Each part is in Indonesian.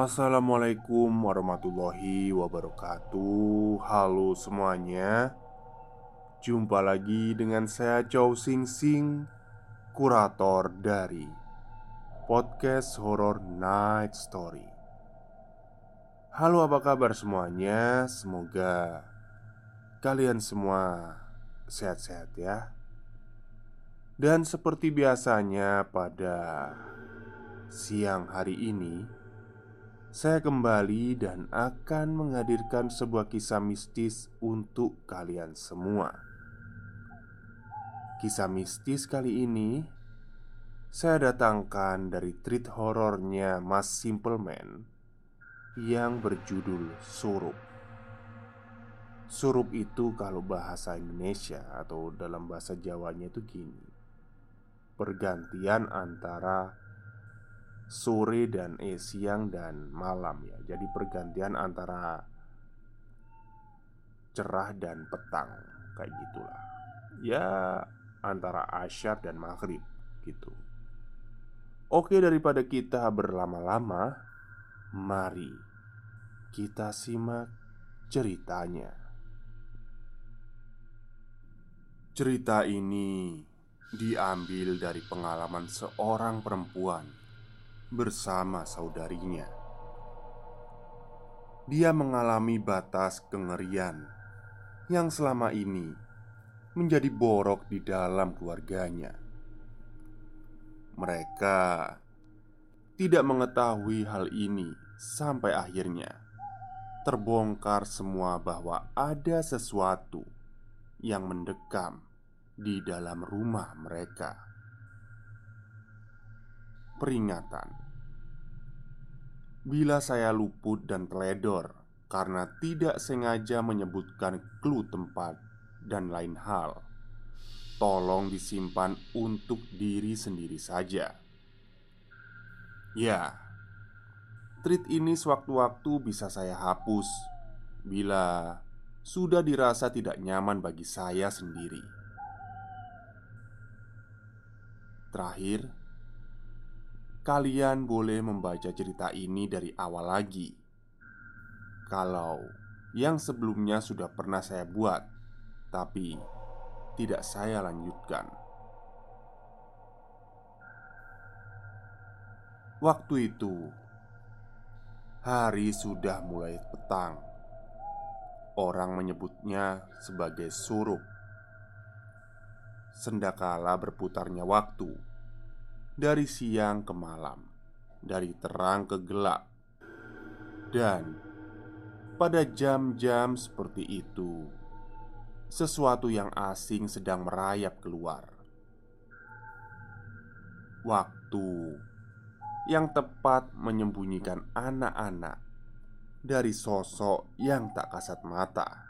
Assalamualaikum warahmatullahi wabarakatuh. Halo semuanya. Jumpa lagi dengan saya Chow Sing Sing Kurator dari Podcast Horror Night Story. Halo apa kabar semuanya? Semoga Kalian semua Sehat-sehat ya. Dan seperti biasanya pada Siang hari ini saya kembali dan akan menghadirkan sebuah kisah mistis untuk kalian semua. Kisah mistis kali ini saya datangkan dari treat horornya Mas Simple Man yang berjudul Surup. Surup itu kalau bahasa Indonesia atau dalam bahasa Jawanya itu gini. Pergantian antara sore dan eh siang dan malam ya. Jadi pergantian antara cerah dan petang kayak gitulah. Ya antara asyar dan maghrib gitu. Oke daripada kita berlama-lama, mari kita simak ceritanya. Cerita ini diambil dari pengalaman seorang perempuan bersama saudarinya. Dia mengalami batas kengerian yang selama ini menjadi borok di dalam keluarganya. Mereka tidak mengetahui hal ini sampai akhirnya terbongkar semua bahwa ada sesuatu yang mendekam di dalam rumah mereka peringatan. Bila saya luput dan teledor karena tidak sengaja menyebutkan clue tempat dan lain hal, tolong disimpan untuk diri sendiri saja. Ya, tweet ini sewaktu-waktu bisa saya hapus bila sudah dirasa tidak nyaman bagi saya sendiri. Terakhir, Kalian boleh membaca cerita ini dari awal lagi. Kalau yang sebelumnya sudah pernah saya buat Tapi tidak saya lanjutkan. Waktu itu Hari sudah mulai petang. Orang menyebutnya sebagai surup. Sendakala berputarnya waktu dari siang ke malam, dari terang ke gelap, dan pada jam-jam seperti itu, sesuatu yang asing sedang merayap keluar. Waktu yang tepat menyembunyikan anak-anak dari sosok yang tak kasat mata.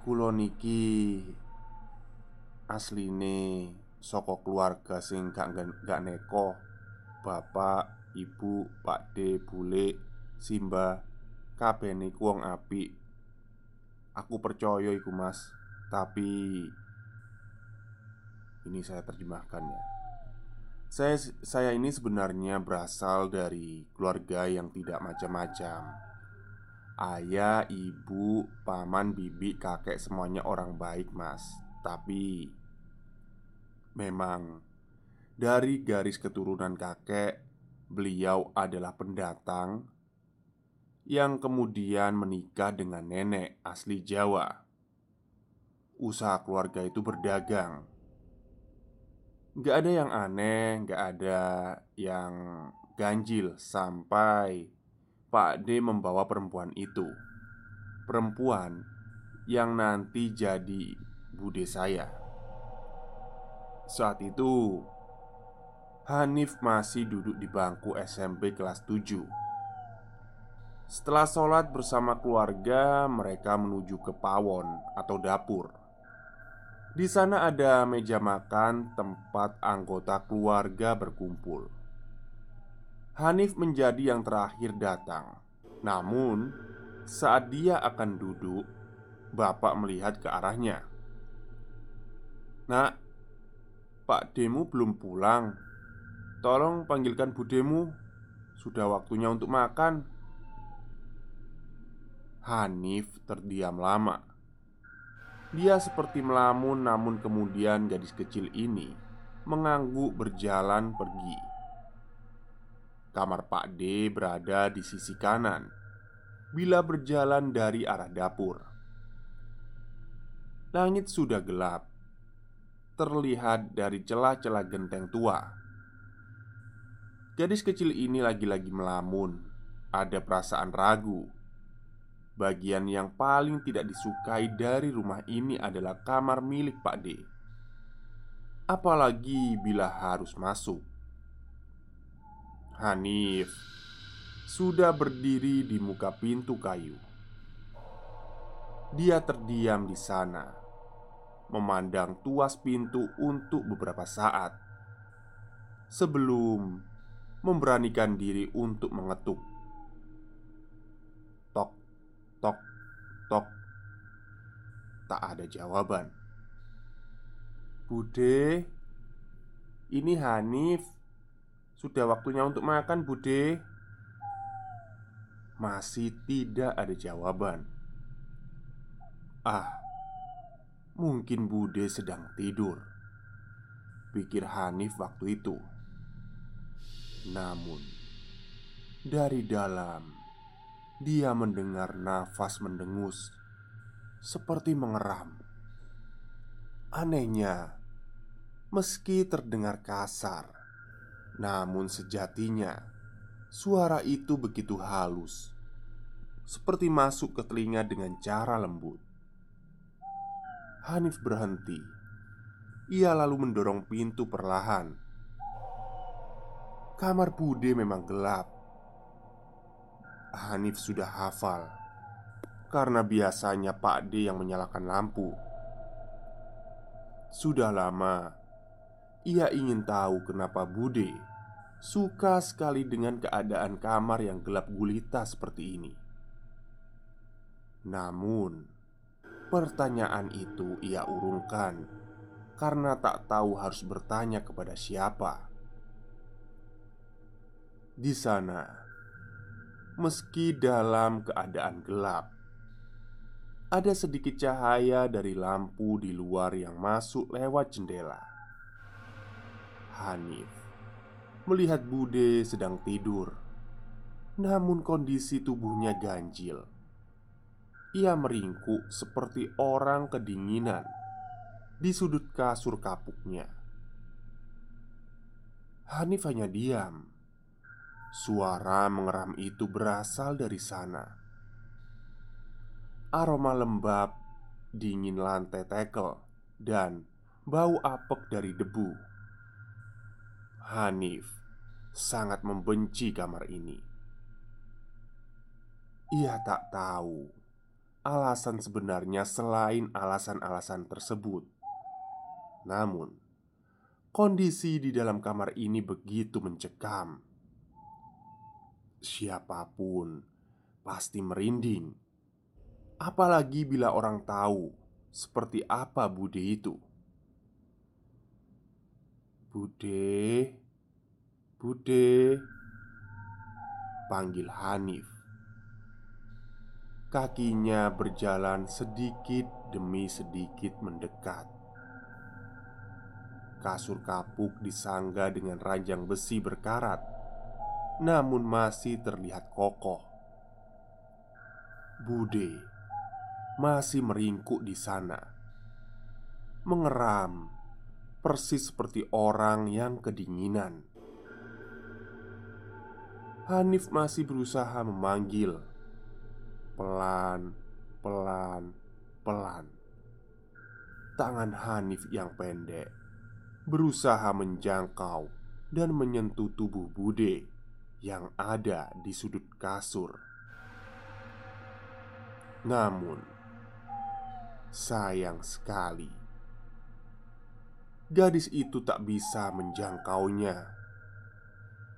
Kulo niki asline saka keluarga sing gak gak neko. Bapak, Ibu, Pak D, Bule, Simba, kabeh niku wong apik. Aku percaya iku, Mas. Tapi ini saya terjemahkan ya. Saya saya ini sebenarnya berasal dari keluarga yang tidak macam-macam Ayah, ibu, paman, bibi, kakek semuanya orang baik mas Tapi Memang Dari garis keturunan kakek Beliau adalah pendatang Yang kemudian menikah dengan nenek asli Jawa. Usaha keluarga itu berdagang. Gak ada yang aneh, gak ada yang ganjil Sampai Pak D membawa perempuan itu. Perempuan yang nanti jadi bude saya Saat itu Hanif masih duduk di bangku SMP kelas 7 Setelah sholat bersama keluarga Mereka menuju ke pawon atau dapur di sana ada meja makan tempat anggota keluarga berkumpul. Hanif menjadi yang terakhir datang. Namun, saat dia akan duduk, bapak melihat ke arahnya. "Nak, Pak Demu belum pulang. Tolong panggilkan Budemu. Sudah waktunya untuk makan." Hanif terdiam lama. Dia seperti melamun, namun kemudian gadis kecil ini mengangguk berjalan pergi. Kamar Pak D berada di sisi kanan bila berjalan dari arah dapur. Langit sudah gelap, terlihat dari celah-celah genteng tua. Gadis kecil ini lagi-lagi melamun, ada perasaan ragu. Bagian yang paling tidak disukai dari rumah ini adalah kamar milik Pak D. Apalagi bila harus masuk. Hanif sudah berdiri di muka pintu kayu. Dia terdiam di sana, memandang tuas pintu untuk beberapa saat sebelum memberanikan diri untuk mengetuk. Tok, tok, tok, tak ada jawaban. Bude, ini Hanif. Sudah waktunya untuk makan, Bude. Masih tidak ada jawaban. Ah, mungkin Bude sedang tidur. Pikir Hanif waktu itu. Namun, dari dalam dia mendengar nafas mendengus seperti mengeram. Anehnya, meski terdengar kasar, namun sejatinya suara itu begitu halus Seperti masuk ke telinga dengan cara lembut Hanif berhenti. Ia lalu mendorong pintu perlahan. Kamar Bude memang gelap. Hanif sudah hafal Karena biasanya Pak D yang menyalakan lampu. Sudah lama ia ingin tahu kenapa Bude suka sekali dengan keadaan kamar yang gelap gulita seperti ini. Namun, pertanyaan itu ia urungkan karena tak tahu harus bertanya kepada siapa. Di sana, meski dalam keadaan gelap, ada sedikit cahaya dari lampu di luar yang masuk lewat jendela. Hanif melihat Bude sedang tidur, namun kondisi tubuhnya ganjil. Ia meringkuk seperti orang kedinginan di sudut kasur kapuknya. Hanif hanya diam. Suara mengeram itu berasal dari sana. Aroma lembab, dingin lantai tekel, dan bau apek dari debu Hanif sangat membenci kamar ini. Ia tak tahu alasan sebenarnya selain alasan-alasan tersebut. Namun, kondisi di dalam kamar ini begitu mencekam. Siapa pun pasti merinding, apalagi bila orang tahu seperti apa Bude itu. Bude, Bude, panggil Hanif. Kakinya berjalan sedikit demi sedikit mendekat. Kasur kapuk disangga dengan ranjang besi berkarat, namun masih terlihat kokoh. Bude masih meringkuk di sana, mengeram persis seperti orang yang kedinginan. Hanif masih berusaha memanggil pelan, pelan, pelan. Tangan Hanif yang pendek berusaha menjangkau dan menyentuh tubuh Bude yang ada di sudut kasur. Namun, sayang sekali gadis itu tak bisa menjangkaunya,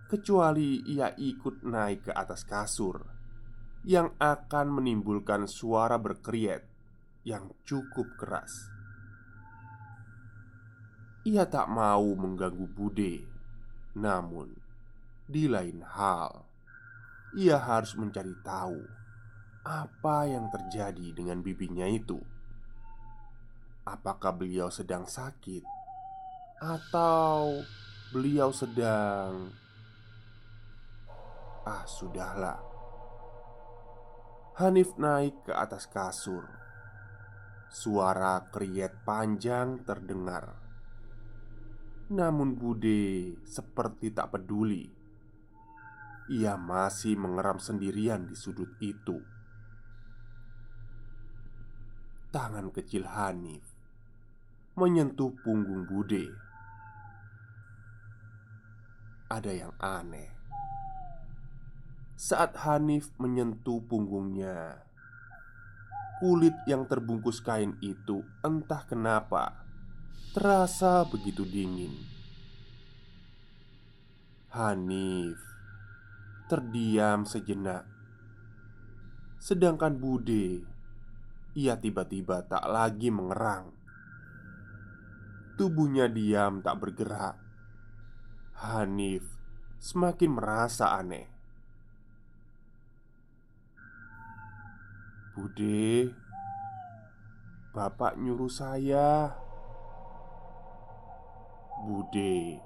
kecuali ia ikut naik ke atas kasur yang akan menimbulkan suara berkeriet yang cukup keras. Ia tak mau mengganggu Bude, namun di lain hal, ia harus mencari tahu apa yang terjadi dengan bibinya itu. Apakah beliau sedang sakit atau beliau sedang Ah, sudahlah. Hanif naik ke atas kasur. Suara kriet panjang terdengar. Namun Bude seperti tak peduli. Ia masih mengeram sendirian di sudut itu. Tangan kecil Hanif menyentuh punggung Bude ada yang aneh. Saat Hanif menyentuh punggungnya, kulit yang terbungkus kain itu entah kenapa terasa begitu dingin. Hanif terdiam sejenak, sedangkan Bude ia tiba-tiba tak lagi mengerang. Tubuhnya diam tak bergerak Hanif semakin merasa aneh. Bude, bapak nyuruh saya. Bude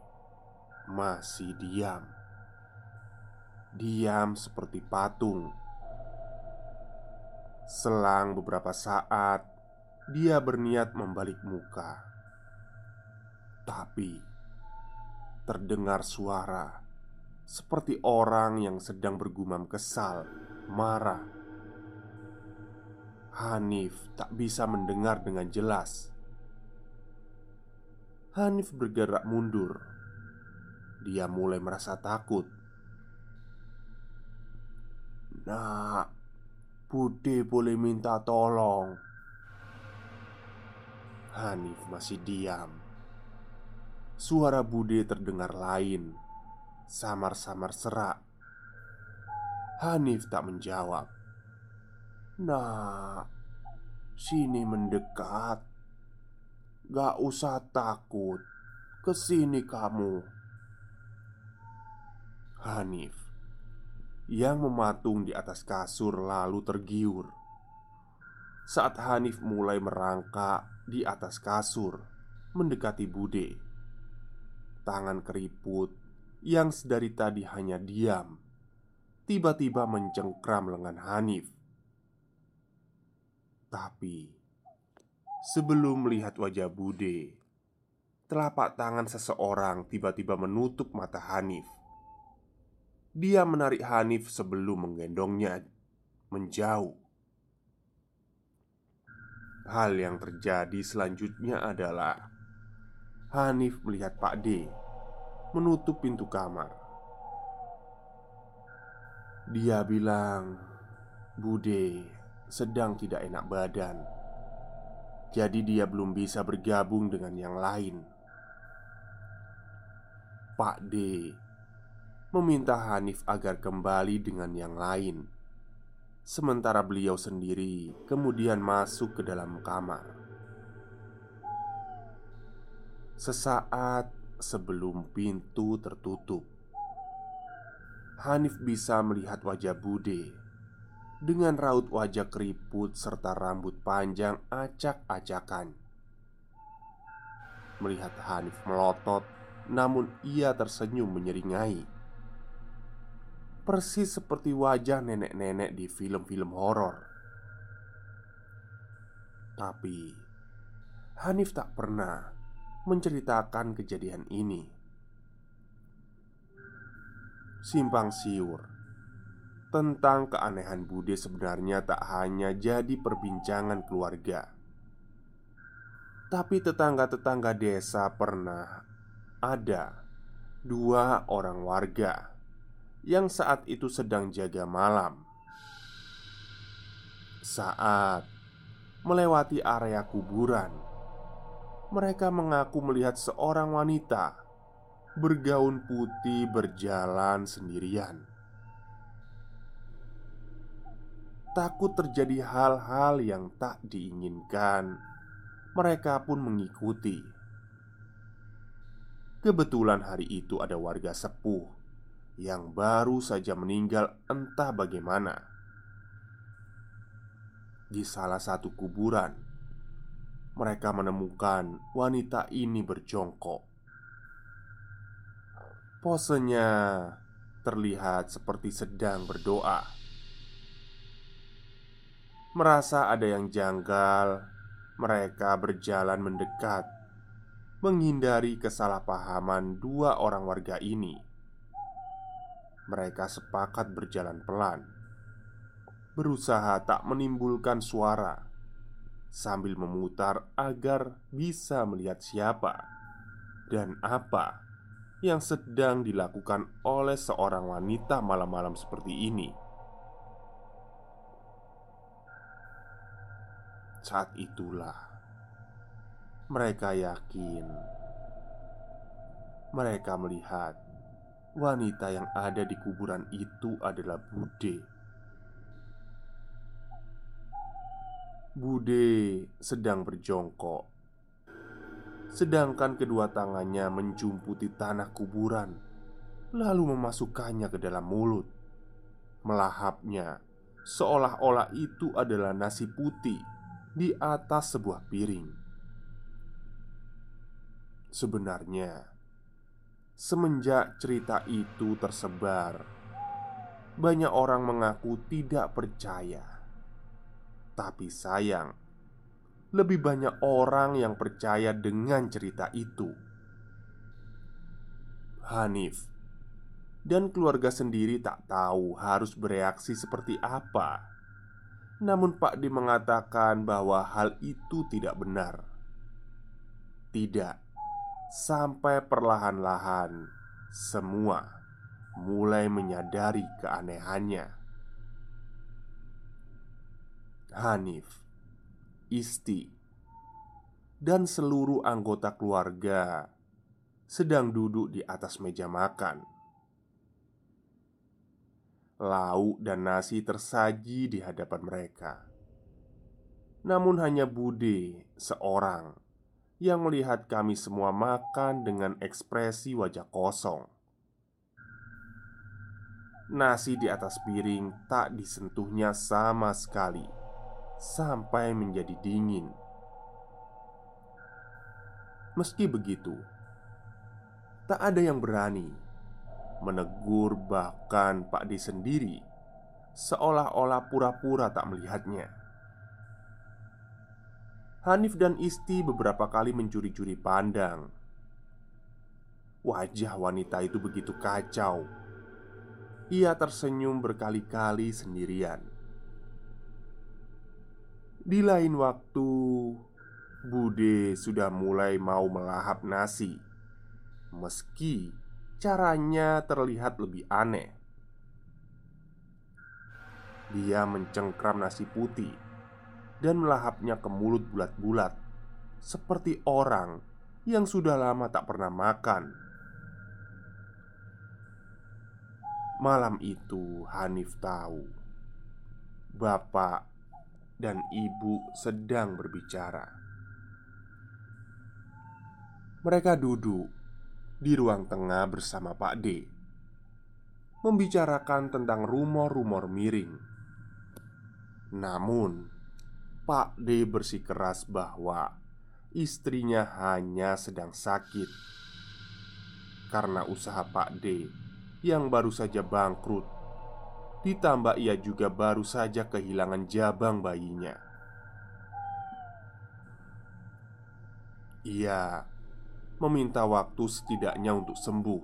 masih diam, diam seperti patung. Selang beberapa saat, dia berniat membalik muka, tapi terdengar suara seperti orang yang sedang bergumam kesal, marah. Hanif tak bisa mendengar dengan jelas. Hanif bergerak mundur. Dia mulai merasa takut. Nak, Bude boleh minta tolong. Hanif masih diam. Suara Bude terdengar lain Samar-samar serak Hanif tak menjawab Nah, sini mendekat. Gak usah takut. Ke sini kamu. Hanif Yang mematung di atas kasur lalu tergiur. Saat Hanif mulai merangkak di atas kasur Mendekati Bude. Tangan keriput yang sedari tadi hanya diam Tiba-tiba mencengkram lengan Hanif Tapi Sebelum melihat wajah Bude Telapak tangan seseorang tiba-tiba menutup mata Hanif. Dia menarik Hanif sebelum menggendongnya Menjauh. Hal yang terjadi selanjutnya adalah Hanif melihat Pak D menutup pintu kamar. Dia bilang, "Bude sedang tidak enak badan, jadi dia belum bisa bergabung dengan yang lain." Pak D meminta Hanif agar kembali dengan yang lain, sementara beliau sendiri kemudian masuk ke dalam kamar. Sesaat sebelum pintu tertutup, Hanif bisa melihat wajah Bude dengan raut wajah keriput serta rambut panjang acak-acakan. Melihat Hanif melotot, namun ia tersenyum menyeringai persis seperti wajah nenek-nenek di film-film horor. Tapi Hanif tak pernah menceritakan kejadian ini. Simpang siur tentang keanehan Bude sebenarnya tak hanya jadi perbincangan keluarga, tapi tetangga-tetangga desa pernah ada dua orang warga yang saat itu sedang jaga malam. Saat melewati area kuburan, mereka mengaku melihat seorang wanita bergaun putih berjalan sendirian. Takut terjadi hal-hal yang tak diinginkan, mereka pun mengikuti. Kebetulan hari itu ada warga sepuh yang baru saja meninggal entah bagaimana di salah satu kuburan. Mereka menemukan wanita ini berjongkok. Posenya terlihat seperti sedang berdoa. Merasa ada yang janggal, mereka berjalan mendekat, menghindari kesalahpahaman dua orang warga ini mereka sepakat berjalan pelan, berusaha tak menimbulkan suara sambil memutar agar bisa melihat siapa dan apa yang sedang dilakukan oleh seorang wanita malam-malam seperti ini. Saat itulah mereka yakin mereka melihat Wanita yang ada di kuburan itu adalah Bude. Bude sedang berjongkok, sedangkan kedua tangannya menjumputi tanah kuburan, lalu memasukkannya ke dalam mulut, melahapnya seolah-olah itu adalah nasi putih di atas sebuah piring. Sebenarnya, Semenjak cerita itu tersebar, banyak orang mengaku tidak percaya. Tapi sayang, lebih banyak orang yang percaya dengan cerita itu. Hanif dan keluarga sendiri tak tahu harus bereaksi seperti apa. Namun Pak D mengatakan bahwa hal itu tidak benar. Tidak Sampai perlahan-lahan semua mulai menyadari keanehannya. Hanif, Isti, dan seluruh anggota keluarga sedang duduk di atas meja makan. Lauk dan nasi tersaji di hadapan mereka. Namun hanya Bude seorang yang melihat kami semua makan dengan ekspresi wajah kosong. Nasi di atas piring tak disentuhnya sama sekali sampai menjadi dingin. Meski begitu, tak ada yang berani menegur, bahkan Pak D sendiri seolah-olah pura-pura tak melihatnya. Hanif dan Isti beberapa kali mencuri-curi pandang. Wajah wanita itu begitu kacau. Ia tersenyum berkali-kali sendirian. Di lain waktu, Bude sudah mulai mau melahap nasi, meski caranya terlihat lebih aneh. Dia mencengkram nasi putih dan melahapnya ke mulut bulat-bulat, seperti orang yang sudah lama tak pernah makan. Malam itu, Hanif tahu bapak dan ibu sedang berbicara. Mereka duduk di ruang tengah bersama Pak D, membicarakan tentang rumor-rumor miring. Namun, Pak D bersikeras bahwa istrinya hanya sedang sakit karena usaha Pak D yang baru saja bangkrut. Ditambah ia juga baru saja kehilangan jabang bayinya. Ia meminta waktu setidaknya untuk sembuh.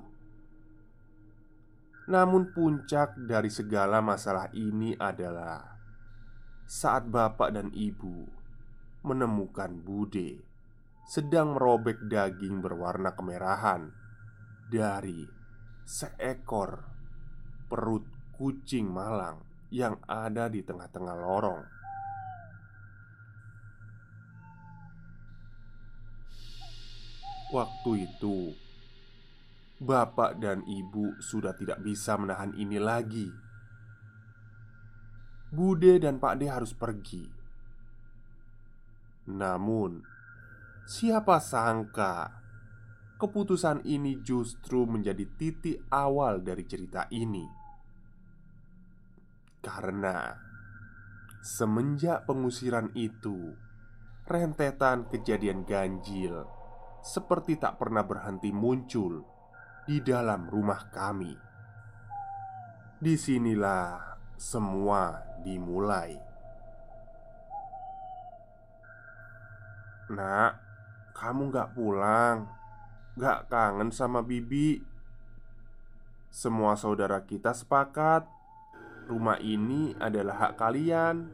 Namun, puncak dari segala masalah ini adalah saat bapak dan ibu menemukan Bude sedang merobek daging berwarna kemerahan dari seekor perut kucing malang yang ada di tengah-tengah lorong. Waktu itu, bapak dan ibu sudah tidak bisa menahan ini lagi. Bude dan Pak D harus pergi. Namun, siapa sangka keputusan ini justru menjadi titik awal dari cerita ini. Karena semenjak pengusiran itu, rentetan kejadian ganjil seperti tak pernah berhenti muncul di dalam rumah kami. Di sinilah semua dimulai. Nak, kamu gak pulang? Gak kangen sama Bibi? Semua saudara kita sepakat Rumah ini adalah hak kalian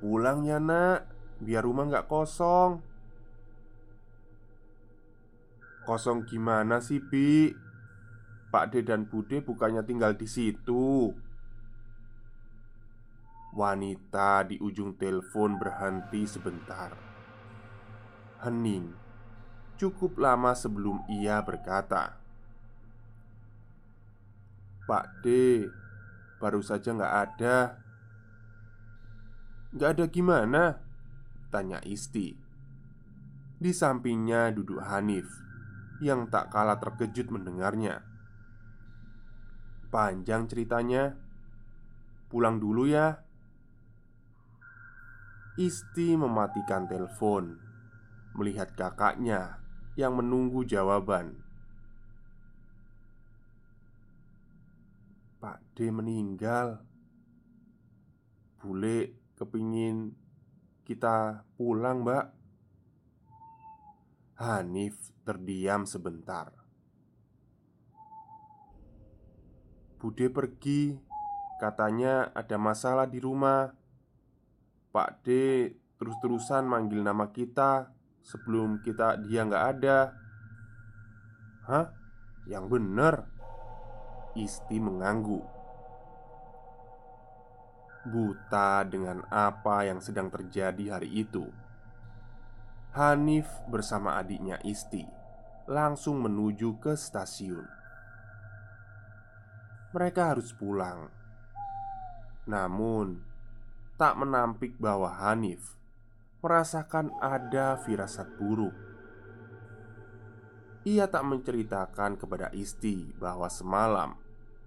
Pulang ya nak Biar rumah gak kosong Kosong gimana sih, Bi? Pak D dan Bude bukannya tinggal di situ. Wanita di ujung telepon berhenti sebentar. Hening cukup lama sebelum ia berkata, "Pak D, baru saja nggak ada." "Nggak ada gimana?" tanya Isti. Di sampingnya duduk Hanif yang tak kalah terkejut mendengarnya. Panjang ceritanya. Pulang dulu ya. Isti mematikan telepon, melihat kakaknya yang menunggu jawaban. Pak D meninggal. Bule kepingin kita pulang, Mbak. Hanif terdiam sebentar. Bude pergi, katanya ada masalah di rumah. Pak D terus-terusan manggil nama kita sebelum kita dia nggak ada. Hah? Yang bener? Isti mengangguk. Buta dengan apa yang sedang terjadi hari itu. Hanif bersama adiknya Isti langsung menuju ke stasiun. Mereka harus pulang, namun tak menampik bahwa Hanif merasakan ada firasat buruk. Ia tak menceritakan kepada Isti bahwa semalam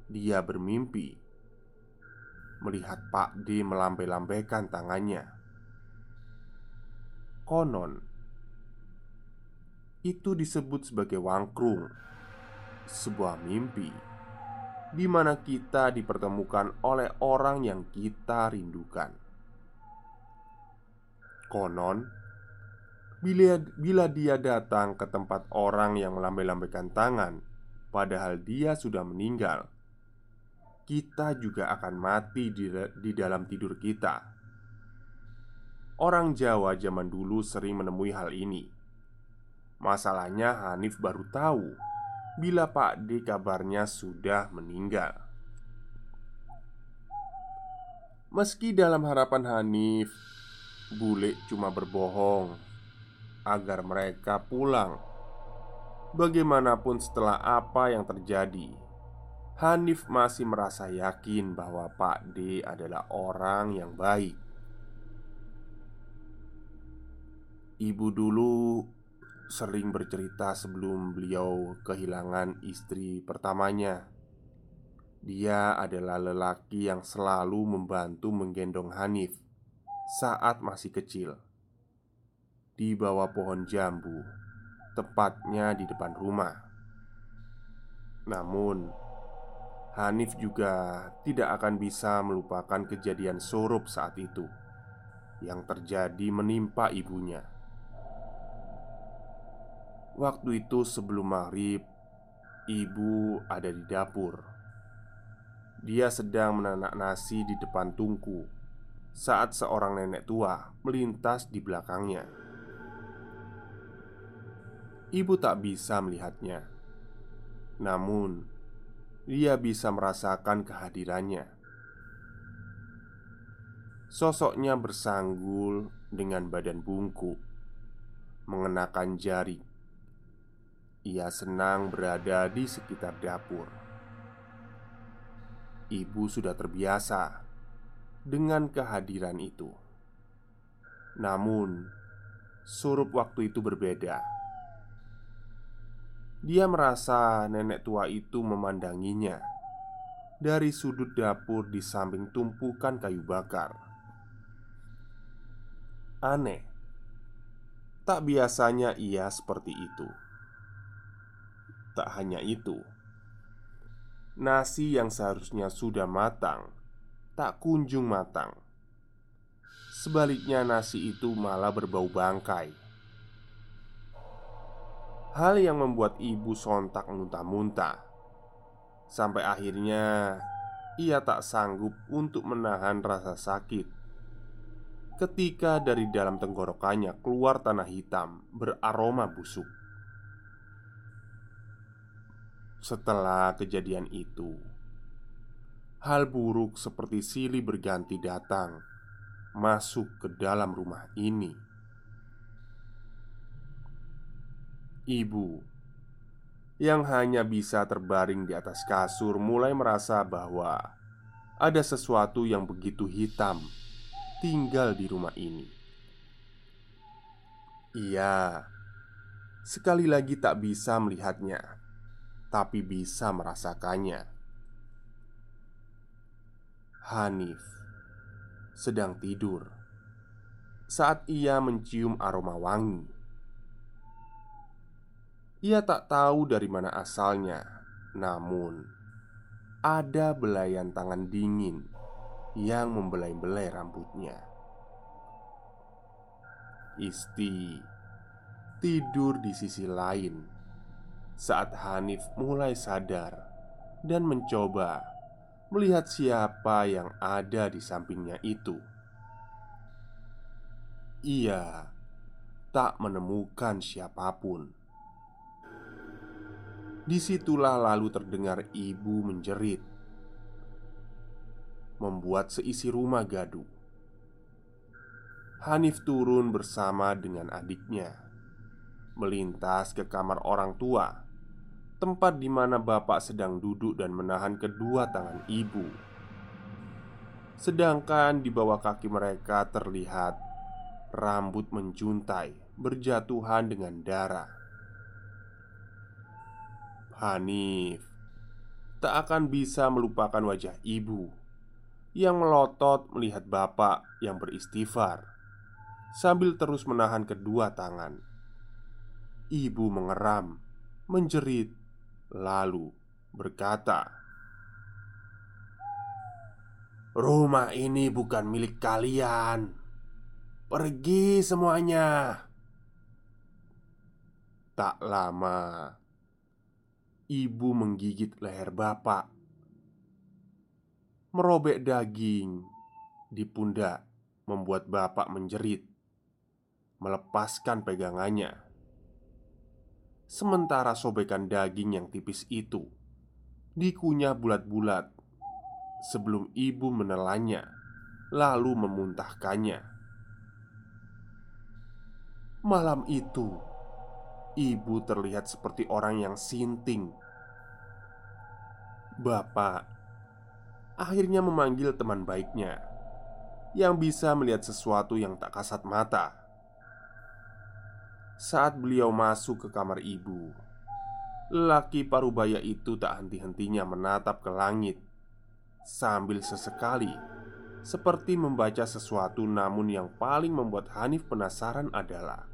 dia bermimpi melihat Pak D melambai-lambaikan tangannya. Konon, itu disebut sebagai wangkrung, sebuah mimpi di mana kita dipertemukan oleh orang yang kita rindukan. Konon, bila, bila dia datang ke tempat orang yang melambai-lambaikan tangan, padahal dia sudah meninggal, kita juga akan mati di, di dalam tidur kita. Orang Jawa zaman dulu sering menemui hal ini Masalahnya Hanif baru tahu Bila Pak D kabarnya sudah meninggal Meski dalam harapan Hanif, bule cuma berbohong agar mereka pulang. Bagaimanapun, setelah apa yang terjadi, Hanif masih merasa yakin bahwa Pak D adalah orang yang baik. Ibu dulu sering bercerita sebelum beliau kehilangan istri pertamanya. Dia adalah lelaki yang selalu membantu menggendong Hanif saat masih kecil di bawah pohon jambu, tepatnya di depan rumah. Namun, Hanif juga tidak akan bisa melupakan kejadian surup saat itu yang terjadi menimpa ibunya. Waktu itu sebelum maghrib, ibu ada di dapur. Dia sedang menanak nasi di depan tungku saat seorang nenek tua melintas di belakangnya. Ibu tak bisa melihatnya, namun dia bisa merasakan kehadirannya. Sosoknya bersanggul dengan badan bungkuk, mengenakan jari ia senang berada di sekitar dapur. Ibu sudah terbiasa dengan kehadiran itu. Namun, surup waktu itu berbeda. Dia merasa nenek tua itu memandanginya dari sudut dapur di samping tumpukan kayu bakar. Aneh, tak biasanya ia seperti itu. Tak hanya itu, nasi yang seharusnya sudah matang tak kunjung matang. Sebaliknya, nasi itu malah berbau bangkai. Hal yang membuat ibu sontak muntah-muntah, sampai akhirnya ia tak sanggup untuk menahan rasa sakit. Ketika dari dalam tenggorokannya keluar tanah hitam beraroma busuk. Setelah kejadian itu, hal buruk seperti silih berganti datang masuk ke dalam rumah ini. Ibu yang hanya bisa terbaring di atas kasur mulai merasa bahwa ada sesuatu yang begitu hitam tinggal di rumah ini. Ia sekali lagi tak bisa melihatnya tapi bisa merasakannya. Hanif sedang tidur saat ia mencium aroma wangi. Ia tak tahu dari mana asalnya, namun ada belayan tangan dingin yang membelai-belai rambutnya. Isti tidur di sisi lain saat Hanif mulai sadar dan mencoba melihat siapa yang ada di sampingnya itu. Ia tak menemukan siapa pun. Di situlah lalu terdengar ibu menjerit, membuat seisi rumah gaduh. Hanif turun bersama dengan adiknya, melintas ke kamar orang tua tempat di mana bapak sedang duduk dan menahan kedua tangan ibu. Sedangkan di bawah kaki mereka terlihat rambut menjuntai berjatuhan dengan darah. Hanif tak akan bisa melupakan wajah ibu yang melotot melihat bapak yang beristighfar sambil terus menahan kedua tangan. Ibu mengeram, menjerit, lalu berkata, "Rumah ini bukan milik kalian. Pergi semuanya." Tak lama, ibu menggigit leher bapak, merobek daging di pundak, membuat bapak menjerit, melepaskan pegangannya. Sementara sobekan daging yang tipis itu dikunyah bulat-bulat sebelum ibu menelannya lalu memuntahkannya. Malam itu, ibu terlihat seperti orang yang sinting. Bapak akhirnya memanggil teman baiknya yang bisa melihat sesuatu yang tak kasat mata. Saat beliau masuk ke kamar ibu, lelaki parubaya itu tak henti-hentinya menatap ke langit sambil sesekali seperti membaca sesuatu, namun yang paling membuat Hanif penasaran adalah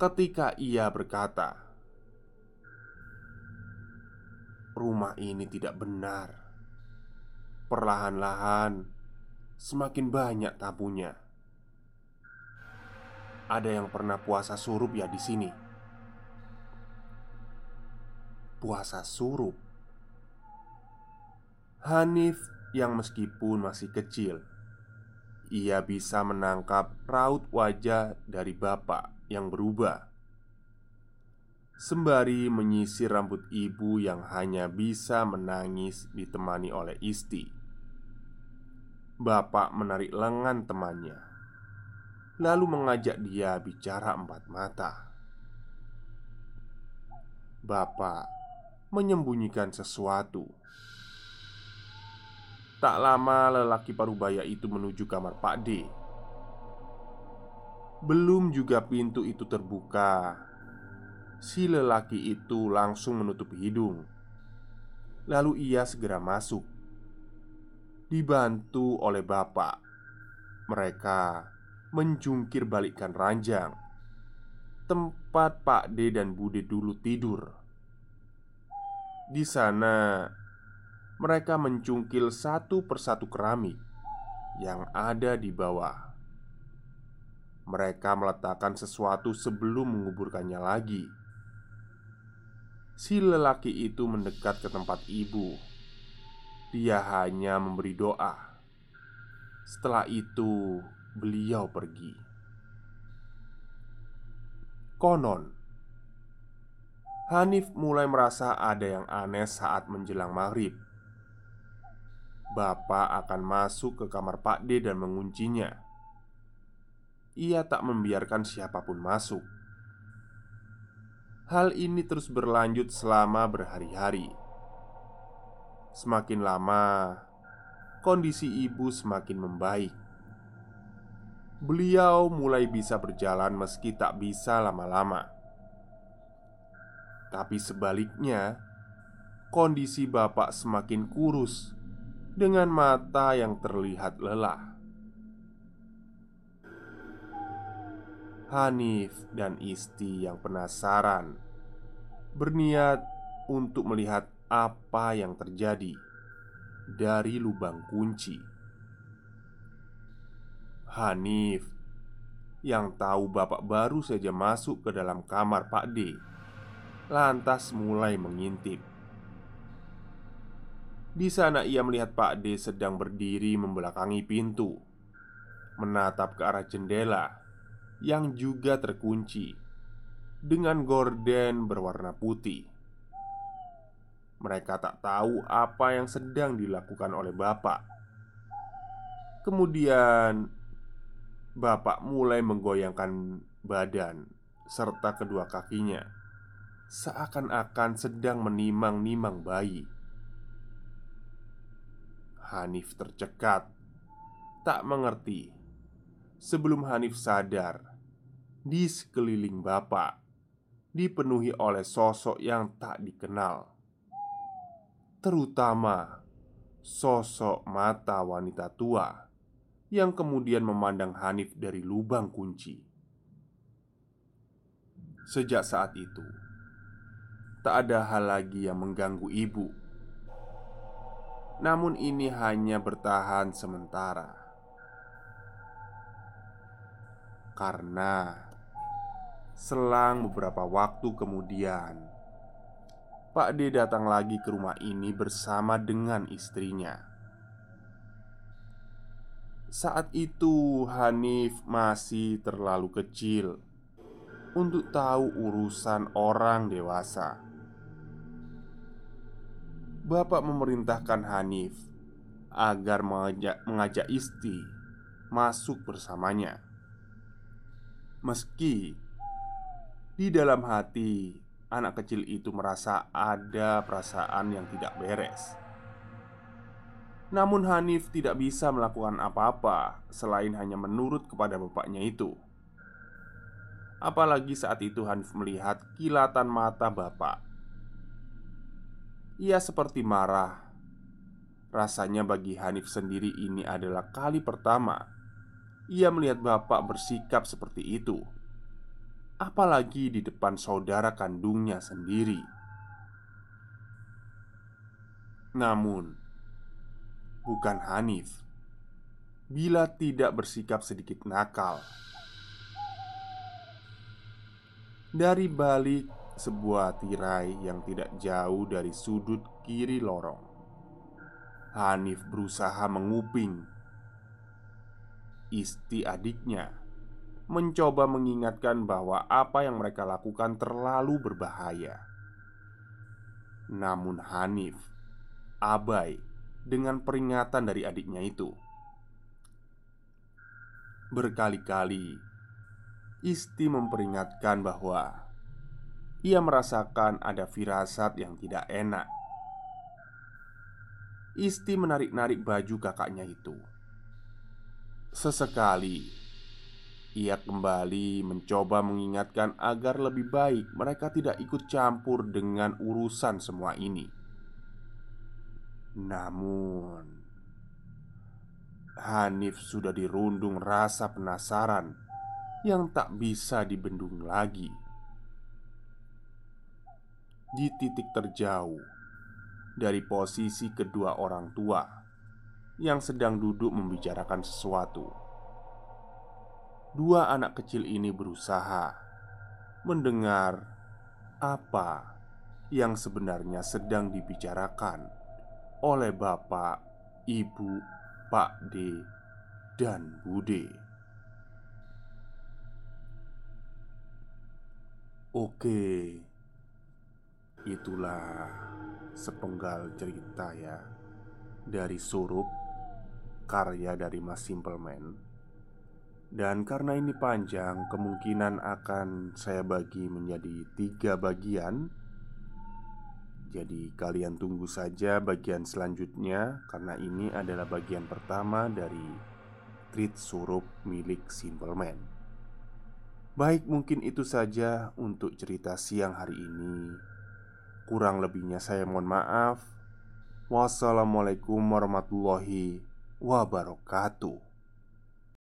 ketika ia berkata, "Rumah ini tidak benar." Perlahan-lahan, semakin banyak tabunya. Ada yang pernah puasa surup ya di sini. Puasa surup. Hanif yang meskipun masih kecil, ia bisa menangkap raut wajah dari bapak yang berubah. Sembari menyisir rambut ibu yang hanya bisa menangis ditemani oleh Isti. Bapak menarik lengan temannya, lalu mengajak dia bicara empat mata. Bapak menyembunyikan sesuatu. Tak lama lelaki parubaya itu menuju kamar Pak D. Belum juga pintu itu terbuka Si lelaki itu langsung menutup hidung. Lalu ia segera masuk Dibantu oleh bapak Mereka menjungkir balikkan ranjang Tempat Pak D dan Bude dulu tidur Di sana mereka mencungkil satu persatu keramik yang ada di bawah. Mereka meletakkan sesuatu sebelum menguburkannya lagi. Si lelaki itu mendekat ke tempat ibu. Dia hanya memberi doa. Setelah itu, beliau pergi. Konon, Hanif mulai merasa ada yang aneh saat menjelang maghrib. Bapak akan masuk ke kamar Pak D dan menguncinya. Ia tak membiarkan siapa pun masuk. Hal ini terus berlanjut selama berhari-hari. Semakin lama, kondisi ibu semakin membaik. Beliau mulai bisa berjalan meski tak bisa lama-lama. Tapi sebaliknya, kondisi bapak semakin kurus dengan mata yang terlihat lelah. Hanif dan Isti yang penasaran berniat untuk melihat apa yang terjadi dari lubang kunci. Hanif yang tahu bapak baru saja masuk ke dalam kamar Pak D lantas mulai mengintip. Di sana ia melihat Pak D sedang berdiri membelakangi pintu Menatap ke arah jendela Yang juga terkunci Dengan gorden berwarna putih Mereka tak tahu apa yang sedang dilakukan oleh Bapak Kemudian Bapak mulai menggoyangkan badan Serta kedua kakinya. Seakan-akan sedang menimang-nimang bayi. Hanif tercekat. Tak mengerti. Sebelum Hanif sadar Di sekeliling bapak Dipenuhi oleh sosok yang tak dikenal. Terutama Sosok mata wanita tua Yang kemudian memandang Hanif dari lubang kunci. Sejak saat itu Tak ada hal lagi yang mengganggu ibu. Namun ini hanya bertahan sementara. Karena Selang beberapa waktu kemudian Pak D datang lagi ke rumah ini bersama dengan istrinya Saat itu Hanif masih terlalu kecil Untuk tahu urusan orang dewasa Bapak memerintahkan Hanif agar mengajak, mengajak Isti masuk bersamanya. Meski di dalam hati anak kecil itu merasa ada perasaan yang tidak beres. Namun Hanif tidak bisa melakukan apa-apa selain hanya menurut kepada bapaknya itu. Apalagi saat itu Hanif melihat kilatan mata bapak. Ia seperti marah. Rasanya bagi Hanif sendiri ini adalah kali pertama ia melihat bapak bersikap seperti itu. Apalagi di depan saudara kandungnya sendiri. Namun, bukan Hanif bila tidak bersikap sedikit nakal. Dari balik sebuah tirai yang tidak jauh dari sudut kiri lorong, Hanif berusaha menguping. Isti adiknya mencoba mengingatkan bahwa apa yang mereka lakukan terlalu berbahaya. Namun Hanif abai dengan peringatan dari adiknya itu. Berkali-kali Isti memperingatkan bahwa ia merasakan ada firasat yang tidak enak. Isti menarik-narik baju kakaknya itu. Sesekali ia kembali mencoba mengingatkan agar lebih baik mereka tidak ikut campur dengan urusan semua ini. Namun, Hanif sudah dirundung rasa penasaran yang tak bisa dibendung lagi. Di titik terjauh dari posisi kedua orang tua yang sedang duduk membicarakan sesuatu, dua anak kecil ini berusaha mendengar apa yang sebenarnya sedang dibicarakan oleh Bapak, Ibu, Pak D, dan Bude. Oke, itulah sepenggal cerita ya dari Surup karya dari Mas Simpleman. Dan karena ini panjang, kemungkinan akan saya bagi menjadi tiga bagian jadi, kalian tunggu saja bagian selanjutnya, karena ini adalah bagian pertama dari treat surup milik Simple Man. Baik, mungkin itu saja untuk cerita siang hari ini. Kurang lebihnya, saya mohon maaf. Wassalamualaikum warahmatullahi wabarakatuh.